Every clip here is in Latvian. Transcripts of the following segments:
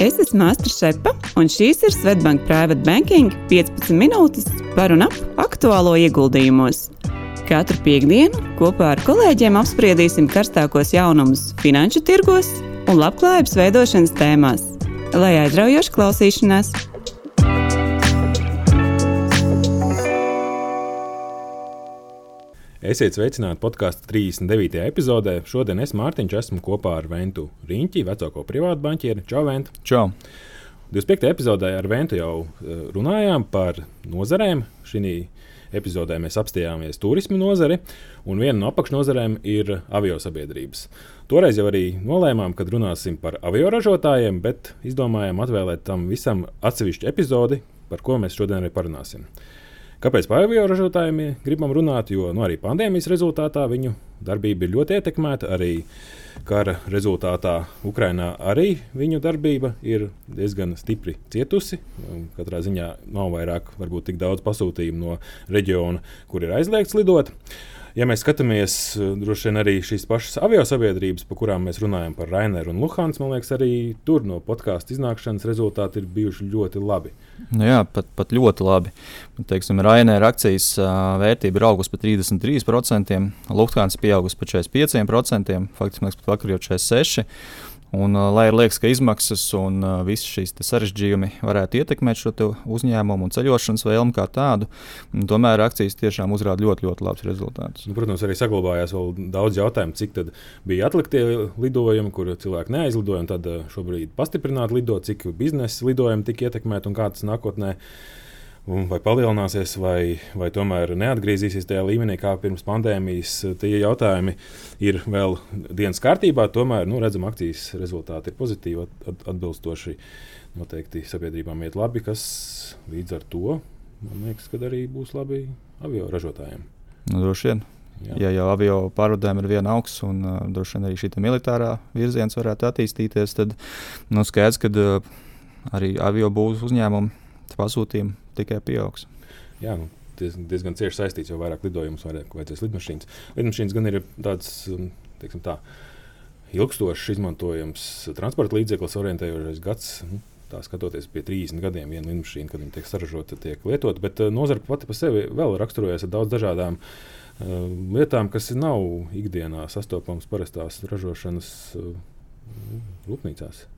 Es esmu Astra Šepa, un šīs ir Svetbank Private Banking 15 minūtes par un ap aktuālo ieguldījumos. Katru piekdienu kopā ar kolēģiem apspriedīsim karstākos jaunumus finanšu tirgos un labklājības veidošanas tēmās. Lai aizraujoši klausīšanās! Esiet sveicināti podkāstu 39. epizodē. Šodien es Mārtiņš esmu kopā ar Ventu Riņķi, vecāko privātu banķieri. Čau, Ventu! Čau! 25. epizodē ar Ventu jau eh, runājām par nozarēm. Šī epizodē mēs apstājāmies turismu nozari, un viena no apakšnodarbiem ir avio sabiedrības. Toreiz jau arī nolēmām, ka runāsim par avio ražotājiem, bet izdomājām atvēlēt tam visam atsevišķu epizodi, par ko mēs šodien arī parunāsim. Kāpēc par avio ražotājiem gribam runāt? Jo nu, arī pandēmijas rezultātā viņu darbība ir ļoti ietekmēta. Arī kara rezultātā Ukrainā arī viņu darbība ir diezgan stipri cietusi. Katrā ziņā nav vairāk, varbūt tik daudz pasūtījumu no reģiona, kur ir aizliegts lidot. Ja mēs skatāmies droši vien arī šīs pašas avio sabiedrības, par kurām mēs runājam, par Raineru un Luhāns, man liekas, arī tur no podkāstu iznākšanas rezultāti ir bijuši ļoti labi. Nu jā, pat, pat ļoti labi. Teiksim, Rainera akcijas vērtība ir augusi par 33%, Luhāns pieaugusi par 45%, faktiski pat vakar jau 46%. Un, lai arī liekas, ka izmaksas un visi šīs sarežģījumi varētu ietekmēt šo uzņēmumu un ceļošanas vēlmu kā tādu, tomēr akcijas tiešām uzrāda ļoti, ļoti labus rezultātus. Nu, protams, arī saglabājās vēl daudz jautājumu, cik bija atliktie lidojumi, kur cilvēki neaizlidoja, un tad šobrīd pastiprināti lido, cik biznesa lidojumi tika ietekmēti un kā tas nākotnē vai palielināsies, vai, vai tomēr neatgriezīsies tajā līmenī, kā pirms pandēmijas. Tie jautājumi ir vēl dienas kārtībā. Tomēr nu, redzam, akcijas rezultāti ir pozitīvi, atbilstoši. Noteikti sabiedrībām iet labi, kas līdz ar to man liekas, ka arī būs labi avio ražotājiem. Nu, droši vien. Jā. Ja jau avio pārvadājumi ir viena augsts un uh, droši vien arī šī militārā virziens varētu attīstīties, tad nu, skaidrs, ka uh, arī avio būs uzņēmumi pasūtījumi tikai pieaugs. Jā, nu, diezgan cieši saistīts, jo vairāk lidojumus vairāk vajadzēs lidmašīnas. Lidmašīnas gan ir tāds, um, teiksim tā, ilgstošs izmantojams transporta līdzeklis, orientējošais gads. Nu, tā skatoties pie 30 gadiem, viena lidmašīna, kad viņa tiek saražota, tiek lietota. Bet uh, nozara pati par sevi vēl raksturojas ar daudz dažādām uh, lietām, kas nav ikdienā sastopamas parastās ražošanas uh, rūpnīcās.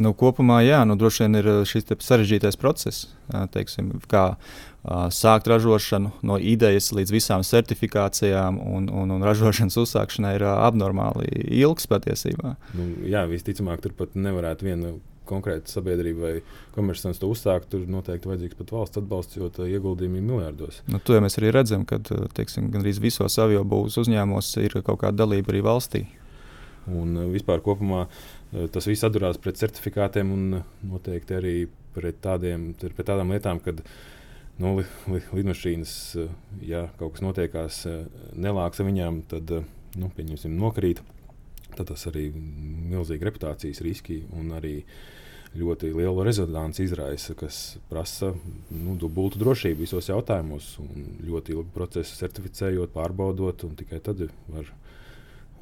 Nu, kopumā, jā, nu, droši vien ir uh, šis sarežģītais process, teiksim, kā sākt ražošanu no idejas līdz visām certifikācijām un, un, un ražošanas uzsākšanai ir abnormāli ilgs patiesībā. Nu, jā, visticamāk, tur pat nevarētu viena konkrēta sabiedrība vai komercants to uzsākt, tur noteikti vajadzīgs pat valsts atbalsts, jo ieguldījumi ir miljardos. Nu, to jau mēs arī redzam, ka gandrīz visos avio būvniecības uzņēmumos ir kaut kāda dalība arī valstī. Un vispār kopumā tas viss atdurās pret certifikātiem un eh, noteikti arī pret, tādiem, pret tādām lietām, kad nu, li, li, lidmašīnas, eh, ja kaut kas notiekās nelāks ar viņām, tad nu, nokrīt. Tad tas arī milzīgi reputācijas riski un arī ļoti lielu rezonanci izraisa, kas prasa nu, dubultu drošību visos jautājumos, ļoti ilgu procesu certificējot, pārbaudot, un tikai tad var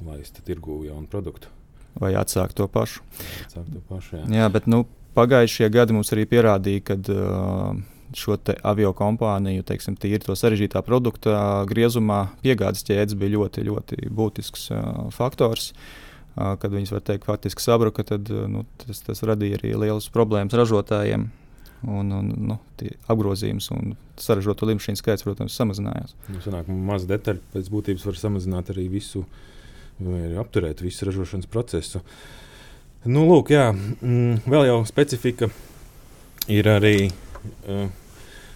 laist tirgū jaunu produktu vai atsākt to pašu. Atsākt to pašu jā. jā, bet nu, pagājušie gadi mums arī pierādīja, ka uh, šo avio kompāniju, teiksim, tīri to sarežģītā produkta griezumā, piegādes ķēdes bija ļoti, ļoti būtisks uh, faktors. Uh, kad viņas var teikt, faktiski sabruka, tad uh, nu, tas, tas radīja arī lielas problēmas ražotājiem. Un, un, nu, apgrozījums un sarežģīto līniju skaits, protams, samazinājās. Nu, sanāk, maz detaļu pēc būtības var samazināt arī visu uh, vai apturēt visu ražošanas procesu. Nu, lūk, jā, mm, vēl jau specifika ir arī uh,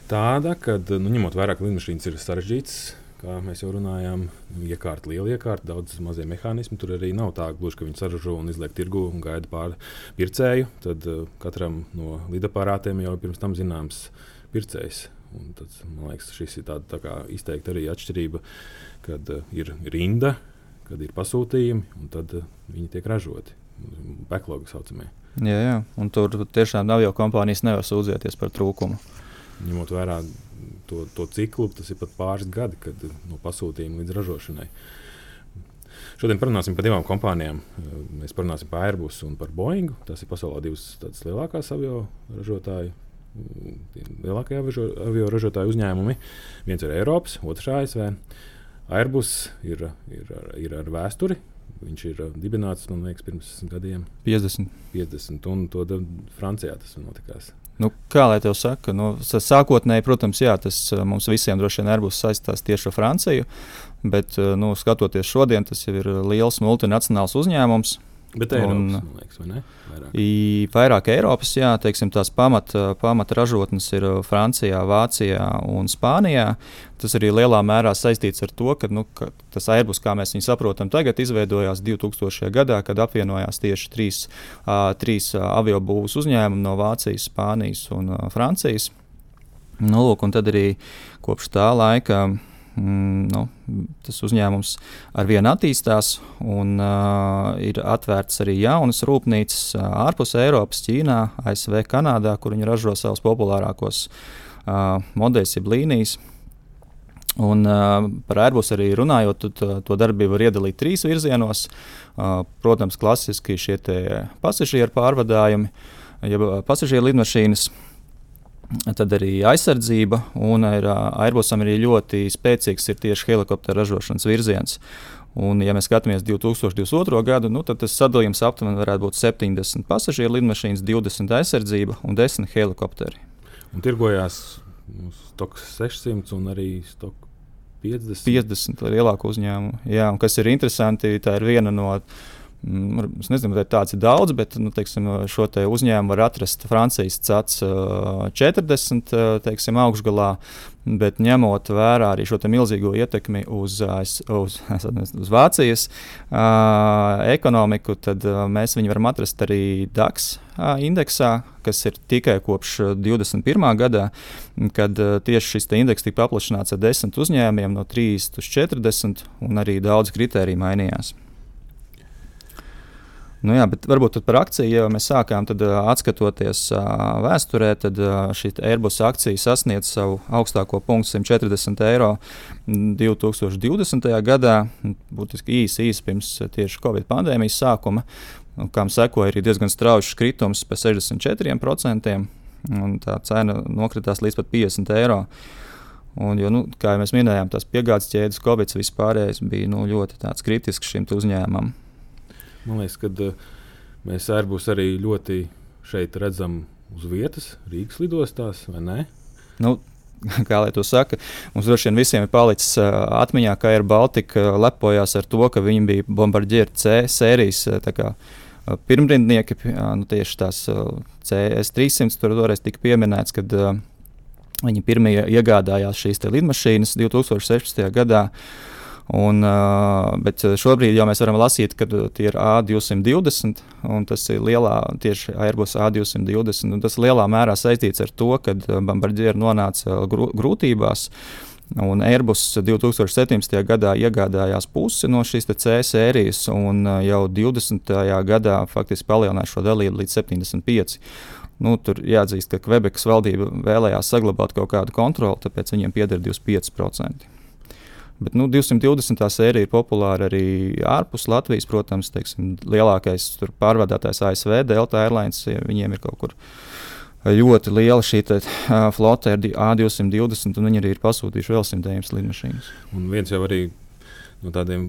tāda, ka, nu, ņemot vērā, ka lidmašīnas ir sarežģītas, kā mēs jau runājām, iekārta, liela iekārta, daudz mazie mehānismi. Tur arī nav tā gluži, ka viņi saražo un izliek tirgu un gaida pāri pircēju. Tad uh, katram no lidaparātiem jau pirms tam zināms pircējs. Un tad, man liekas, šis ir tāds tā izteikti arī atšķirība, kad uh, ir rinda kad ir pasūtījumi, un tad uh, viņi tiek ražoti. Backlogi saucamie. Jā, jā, un tur tiešām nav jau kompānijas nevar sūdzēties par trūkumu. Ņemot vērā to, to ciklu, tas ir pat pāris gadi, kad no pasūtījuma līdz ražošanai. Šodien parunāsim par divām kompānijām. mēs parunāsim par Airbus un par Boeing. Tas ir pasaulē divas lielākās avio ražotāju. Lielākie avio ražotāju uzņēmumi. Viens ir Eiropas, otrs ASV. Airbus ir, ir, ir ar vēsturi. Viņš ir dibināts, man liekas, pirms gadiem. 50. 50 un to Francijā tas notikās. Nu, kā lai te saka, nu, sākotnēji, protams, jā, tas mums visiem droši vien būs saistīts tieši ar Franciju. Bet, nu, skatoties šodien, tas jau ir liels multinacionāls uzņēmums. Bet Eiropas, un, liekas, vai ne? Vairāk, vairāk Eiropas, jā, teiksim, tās pamata pamat ražotnes ir Francijā, Vācijā un Spānijā. Tas arī lielā mērā saistīts ar to, ka, nu, ka tas Airbus, kā mēs viņu saprotam, tagad izveidojās 2000. gadā, kad apvienojās tieši trīs, uh, trīs avio būvniecības uzņēmumi no Vācijas, Spānijas un uh, Francijas. Nu, lūk, un tad arī kopš tā laika mm, nu, tas uzņēmums ar vienu attīstās, un uh, ir atvērts arī jaunas rūpnīcas ārpus Eiropas, Ķīnā, ASV, Kanādā, kur viņi ražo savus populārākos uh, modeļus, jeb līnijas. Un, uh, par Airbus arī runājot, to, to darbību var iedalīt trīs virzienos. Uh, protams, klasiski šie pasažieru pārvadājumi, jeb pasažieru lidmašīnas. Uh, Tad arī aizsardzība, un ir, Airbusam arī ļoti spēcīgs ir tieši helikoptera ražošanas virziens. Un, ja mēs skatāmies 2022. gadu, nu, tad tas sadalījums aptuveni varētu būt 70 pasažieru lidmašīnas, 20 aizsardzība un 10 helikopteri. Un tirgojās Stoks 600 un arī Stoks 50. 50 lielāku uzņēmumu. Jā, un kas ir interesanti, tā ir viena no Mm, es nezinu, vai tāds ir daudz, bet nu, teiksim, šo te uzņēmumu var atrast Francijas CAC 40 teiksim, augšgalā. Bet ņemot vērā arī šo milzīgo ietekmi uz, uz, uz Vācijas uh, ekonomiku, tad uh, mēs viņu varam atrast arī DAX uh, indeksā, kas ir tikai kopš 21. gadā, kad uh, tieši šis indeks tika paplašināts ar 10 uzņēmumiem, no 30 līdz 40, un arī daudz kritēriju mainījās. Nu, jā, bet varbūt par akciju, ja mēs sākām, tad atskatoties vēsturē, tad šī Airbus akcija sasniedz savu augstāko punktu 140 eiro 2020. gadā, būtiski īsi, īsi pirms tieši Covid pandēmijas sākuma, kam sekoja arī diezgan strauji kritums par 64%, un tā cena nokritās līdz pat 50 eiro. Un, jo, nu, kā jau mēs minējām, tās piegādes ķēdes, Covid vispārējais bija nu, ļoti kritisks šim uzņēmumam. Man liekas, ka uh, mēs Airbus arī ļoti šeit redzam uz vietas, Rīgas lidostās, vai ne? Nu, kā lai to saka, mums droši vien visiem ir palicis uh, atmiņā, ka Air Baltica uh, lepojās ar to, ka viņi bija Bombardier C sērijas. Kā, uh, Pirmrindnieki, uh, nu, tieši tās uh, CS300, tur toreiz tika pieminēts, kad viņi pirmie iegādājās šīs lidmašīnas 2016. gadā. Uh, Un, bet šobrīd jau mēs varam lasīt, ka tie ir A220, un tas ir lielā, tieši Airbus A220. Tas lielā mērā saistīts ar to, ka Bombardieri nonāca grūtībās. Un Airbus 2017. gadā iegādājās pusi no šīs C sērijas, un jau 20. gadā faktiski palielināja šo dalību līdz 75. Nu, tur jāatzīst, ka Kvebekas valdība vēlējās saglabāt kaut kādu kontroli, tāpēc viņiem pieder 25%. Bet nu, 220. sērija ir populāra arī ārpus Latvijas. Protams, teiksim, lielākais pārvadātājs ASV, Delta Airlines, viņiem ir kaut kur ļoti liela šī te, uh, flote ar A220, un viņi arī ir pasūtījuši vēl 109 lidmašīnas. Un viens jau arī no tādiem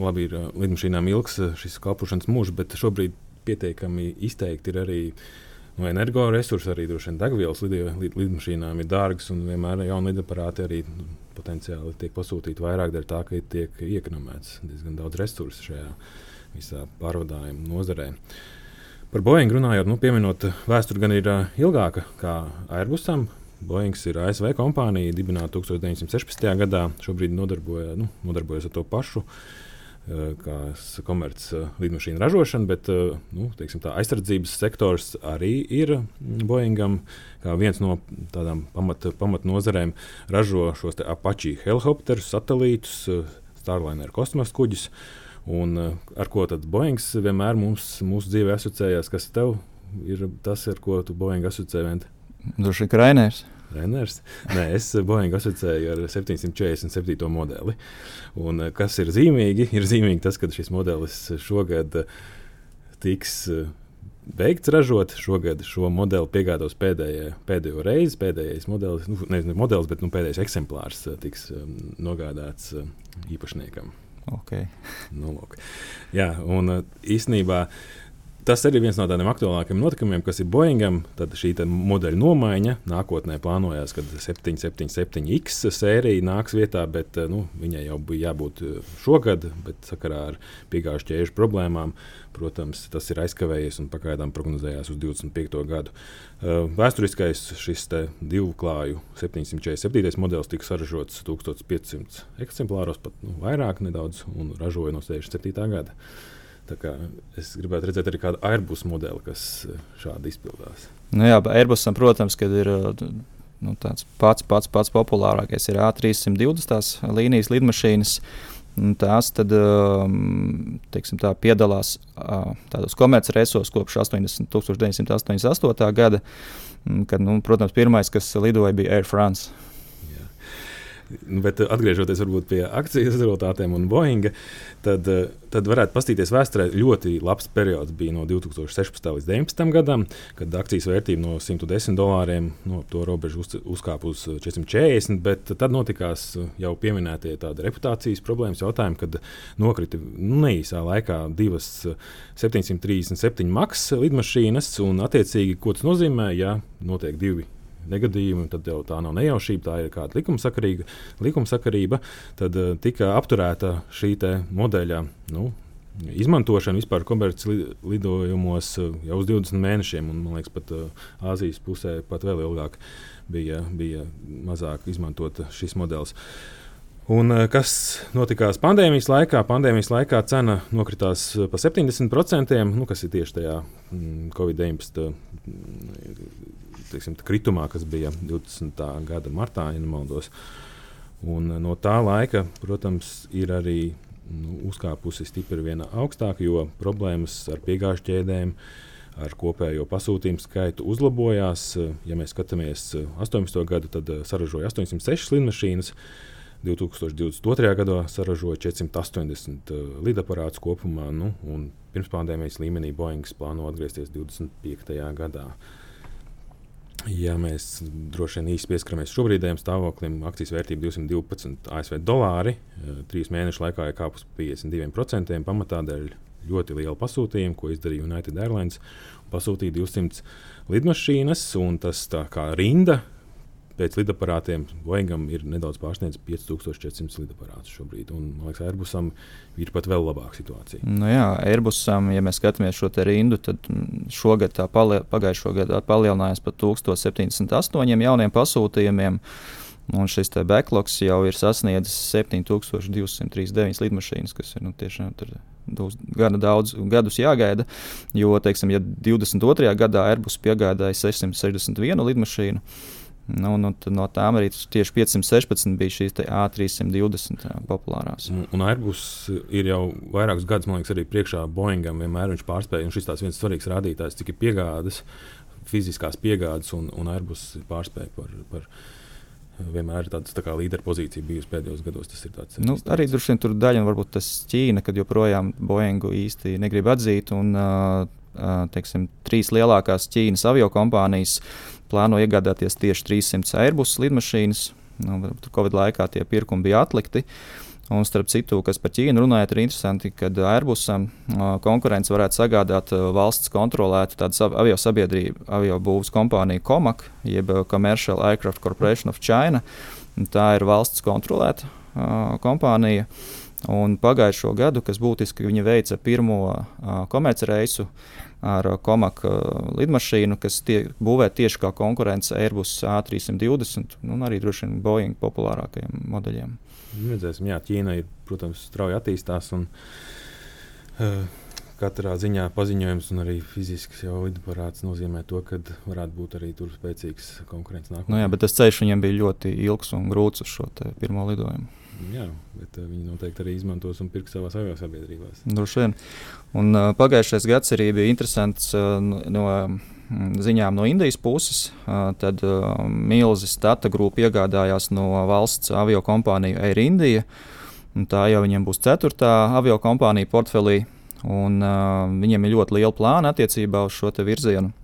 labi ir lidmašīnām ilgs šis kalpošanas mūžs, bet šobrīd pietiekami izteikti ir arī no nu, energoresursi, arī droši vien degvielas lid, lid, lidmašīnām ir dārgas un vienmēr jauni lidaparāti arī nu, potenciāli tiek pasūtīti vairāk dēļ tā, ka tiek iekonomēts diezgan daudz resursu šajā visā pārvadājuma nozarē. Par Boeing runājot, nu, pieminot, vēsture gan ir uh, ilgāka kā Airbusam. Boeing ir ASV kompānija, dibināta 1916. gadā. Šobrīd nodarbojas, nu, nodarbojas ar to pašu uh, komerciāla eh, lidmašīnu ražošana, bet eh, nu, teiksim, tā aizsardzības sektors arī ir Boeingam. Kā viens no tādām pamat, pamat ražo šos Apache helikopterus, satelītus, Starliner kosmosa kuģus. Un ar ko tad Boeings vienmēr mums, mūsu dzīvē asociējās? Kas tev ir tas, ar ko tu Boeing asociē? Droši vien Krainers. Reners. Nē, es Boeing asociēju ar 747. modeli. Un, eh, kas ir zīmīgi? Ir zīmīgi tas, ka šis modelis šogad tiks beigts ražot. Šogad šo modeli piegādos pēdējā, pēdējo reizi. Pēdējais modelis, nu, nezinu, modelis, bet nu, pēdējais eksemplārs eh, tiks nogādāts īpašniekam. Okay. Nu, lūk. Jā, un īstenībā. Tas arī viens no tādiem aktuālākiem notikumiem, kas ir Boeingam. Tad šī modeļa nomaiņa nākotnē plānojās, kad 777X sērija nāks vietā, bet nu, viņai jau bija jābūt šogad, bet sakarā ar piegājušu ķēžu problēmām Protams, tas ir aizkavējies un pagaidām prognozējās uz 25. gadu. Uh, vēsturiskais šis divu klāju 747. modelis tika saražots 1500 eksemplāros, pat nu, vairāk nedaudz, un ražoja no 67. gada. Es gribētu redzēt arī kādu Airbus modeli, kas uh, šādi izpildās. Nu jā, Airbusam, protams, ir uh, nu, pats, pats, pats populārākais ir A320 līnijas lidmašīnas. Tās tad, um, teiksim, tā, piedalās tādos komercreisos kopš 80, 1988. gada, kad, nu, protams, pirmais, kas lidoja, bija Air France. Nu, bet eh, atgriežoties pie akcijas rezultātiem un Boeinga, tad, eh, tad varētu paskatīties vēsturē. Ļoti labs periods bija no 2016. līdz 2019. gadam, kad akcijas vērtība no 110 dolāriem no to robežu uz, uzkāpa uz 440. Bet tad notikās jau pieminētie reputācijas problēmas jautājumi, kad nokrita nu, neīsā laikā divas 737 maks lidmašīnas. Un, attiecīgi, ko tas nozīmē, ja notiek divi negadījumi, tad jau tā nav nejaušība, tā ir kāda likumsakarīga, likumsakarība. Tad uh, tika apturēta šī modeļa. Nu, Izmantošana vispār komerclidojumos uh, jau uz 20 mēnešiem, un man liekas, pat uh, Āzijas pusē pat vēl ilgāk bija, bija mazāk izmantota šis modelis. Un, kas notikās pandēmijas laikā? Pandēmijas laikā cena nokritās par 70%, nu, kas ir tieši tajā mm, Covid-19 teiksim, kritumā, kas bija 20. gada martā, ja nemaldos. Un no tā laika, protams, ir arī nu, uzkāpusi stipri viena augstāka, jo problēmas ar piegāžu ķēdēm, ar kopējo pasūtījumu skaitu uzlabojās. Ja mēs skatāmies 18. gadu, tad eh, saražoja 806 lidmašīnas. 2022. gadā saražoja 480 uh, lidaparātus kopumā, nu, un pirms pandēmijas līmenī Boeing plāno atgriezties 25. gadā. Ja mēs droši vien īsi pieskaramies šobrīdējiem stāvoklim, akcijas vērtība 212 ASV dolāri, eh, trīs mēnešu laikā ir kāpus 52%, pamatā dēļ ļoti liela pasūtījuma, ko izdarīja United Airlines. Pasūtīja 200 lidmašīnas, un tas tā kā rinda pēc lidaparātiem Boeingam ir nedaudz pārsniedzis 5400 lidaparātus šobrīd. Un, man liekas, Airbusam ir pat vēl labāka situācija. Nu jā, Airbusam, ja mēs skatāmies šo rindu, tad šogad tā palie, pagājušo gadu palielinājās par 1078 jauniem pasūtījumiem. Un šis backlogs jau ir sasniedzis 7239 lidmašīnas, kas ir nu, tiešām gana daudz gadus jāgaida. Jo, teiksim, ja 22. gadā Airbus piegādāja 661 lidmašīnu, Nu, nu, no tām arī tieši 516 bija šīs A320 populārās. Un, un Airbus ir jau vairākus gadus, man liekas, arī priekšā Boeingam vienmēr viņš pārspēja. Šis ir viens svarīgs rādītājs, cik ir piegādes, fiziskās piegādes, un, un Airbus pārspēja par. par vienmēr ir tāda tā līderpozīcija bijusi pēdējos gados. Tas ir tāds nu, arī droši vien tur daļa, un varbūt tas Ķīna, kad joprojām Boeingu īsti negrib atzīt. Un, uh, teiksim, trīs lielākās Ķīnas avio kompānijas uh, plāno iegādāties tieši 300 Airbus lidmašīnas. Nu, Covid laikā tie pirkumi bija atlikti. Un, starp citu, kas par Ķīnu runājot, ir interesanti, ka Airbusam konkurence varētu sagādāt valsts kontrolētu tādu avio sabiedrību, avio būvniecības kompāniju COMAC, jeb Commercial Aircraft Corporation of China. Tā ir valsts kontrolēta uh, kompānija. Un pagājušo gadu, kas būtiski viņi veica pirmo uh, komercreisu, uh, ar komaka lidmašīnu, kas tiek būvēta tieši kā konkurence Airbus A320 un arī droši vien Boeing populārākajiem modeļiem. Redzēsim, jā, Ķīna ir, protams, strauji attīstās. Un, uh, Katrā ziņā paziņojums un arī fizisks jau lidaparāts nozīmē to, ka varētu būt arī tur spēcīgs konkurence nākotnē. Nu jā, bet tas ceļš viņam bija ļoti ilgs un grūts uz šo pirmo lidojumu. Jā, bet uh, viņi noteikti arī izmantos un pirks savās avio sabiedrībās. Droši vien. Un, uh, pagājušais gads arī bija interesants uh, no mm, ziņām no Indijas puses. Uh, tad uh, Milzis Tata grupa iegādājās no valsts avio kompāniju Air India. Tā jau viņiem būs ceturtā avio kompānija portfelī. Un, uh, viņiem ir ļoti liela plāna attiecībā uz šo virzienu.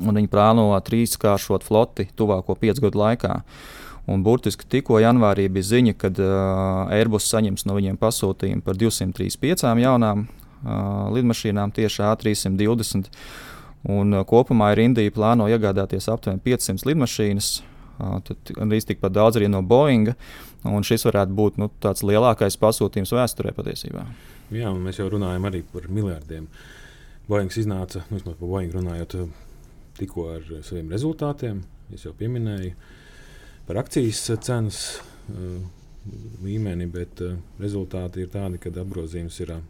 Un viņi plāno trīskāršot floti tuvāko piecu gadu laikā. Un burtiski tikko janvārī bija ziņa, ka uh, Airbus saņems no viņiem pasūtījumu par 235 jaunām uh, lidmašīnām, tieši A320. Un, uh, kopumā ir Indija plāno iegādāties aptuveni 500 lidmašīnas. Uh, tad gandrīz tikpat daudz arī no Boeinga. Un šis varētu būt nu, tāds lielākais pasūtījums vēsturē patiesībā. Jā, mēs jau runājam par miljardiem. Boeings iznāca, nu, par Boeing runājot, tikko ar saviem rezultātiem. Es jau pieminēju par akcijas cenas uh, līmeni, bet uh, rezultāti ir tādi, ka apgrozījums ir uh,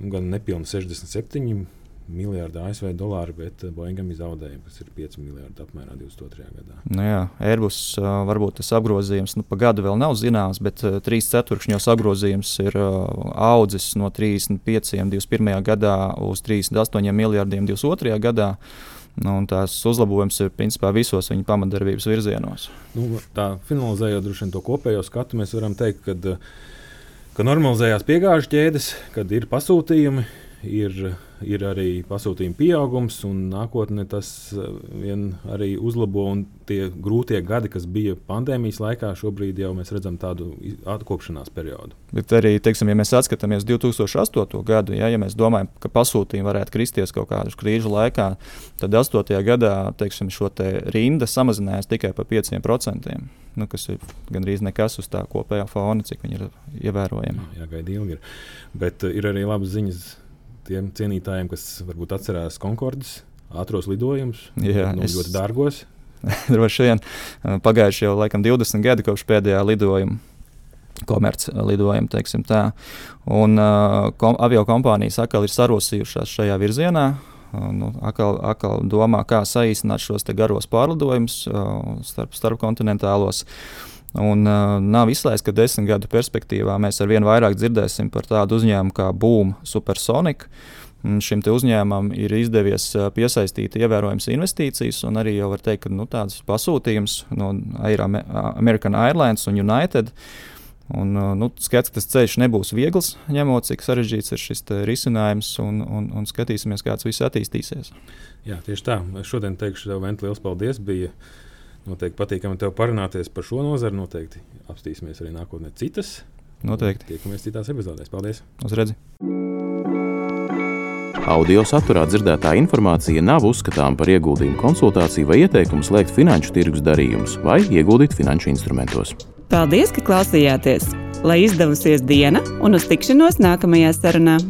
gan nepilni 67 miljardi ASV dolāru, bet eh, Boeingam ir zaudējumi, kas ir 5 miljardi apmērā 22. gadā. Nu jā, Airbus varbūt tas apgrozījums nu, pa gadu vēl nav zināms, bet uh, trīs ceturkšņos apgrozījums ir audzis no 35 21. gadā uz 38 miljardiem 22. gadā. Nu, tās uzlabojums ir principā visos viņa pamatdarbības virzienos. Nu, tā finalizējot to kopējo skatu, mēs varam teikt, ka, ka normalizējās piegāžu ķēdes, kad ir pasūtījumi, ir ir arī pasūtījuma pieaugums, un nākotnē tas eh, vien arī uzlabo. Tie grūtie gadi, kas bija pandēmijas laikā, šobrīd jau mēs redzam tādu atkopšanās periodu. Bet arī, teiksim, ja mēs atskatāmies 2008. gadu, ja, ja mēs domājam, ka pasūtījumi varētu kristies kaut kādu krīžu laikā, tad 8. gadā teiksim, šo te rinda samazinājās tikai par 5%. Nu, kas ir gandrīz nekas uz tā kopējā fona, cik viņi ir ievērojami. Jā, gaida ilgi. Ir. Bet ir arī labas ziņas tiem cienītājiem, kas varbūt atcerās Konkordas ātros lidojumus, Jā, nu, es... ļoti dārgos. Droši vien pagājuši jau laikam 20 gadi kopš pēdējā lidojuma. Komerclidojumi, teiksim tā. Un uh, kom, avio kompānijas atkal ir sarosījušās šajā virzienā. Uh, nu, atkal, atkal domā, kā saīsināt šos garos pārlidojumus uh, starp, starpkontinentālos. Un, uh, nav izslēgts, ka desmit gadu perspektīvā mēs ar vien vairāk dzirdēsim par tādu uzņēmumu kā Boom Supersonic. Šim uzņēmumam ir izdevies piesaistīt ievērojams investīcijas, un arī jau var teikt, ka nu, tāds pasūtījums no Air American Airlines un United. Un, nu, skats, ka tas ceļš nebūs viegls, ņemot, cik sarežģīts ir šis risinājums, un, un, un skatīsimies, kā tas viss attīstīsies. Jā, tieši tā. Šodien teikšu tev, Vent, liels paldies! Bija Noteikti patīkami tev parunāties par šo nozari. Noteikti apstīsimies arī nākotnē citas. Noteikti. Tiekamies citās epizodēs. Paldies! Uz redzi! Audio saturā dzirdētā informācija nav uzskatāms par ieguldījumu konsultāciju vai ieteikumu slēgt finanšu tirgus darījumus vai ieguldīt finanšu instrumentos. Paldies, ka klausījāties! Lai izdevusies diena un uz tikšanos nākamajā sarunā!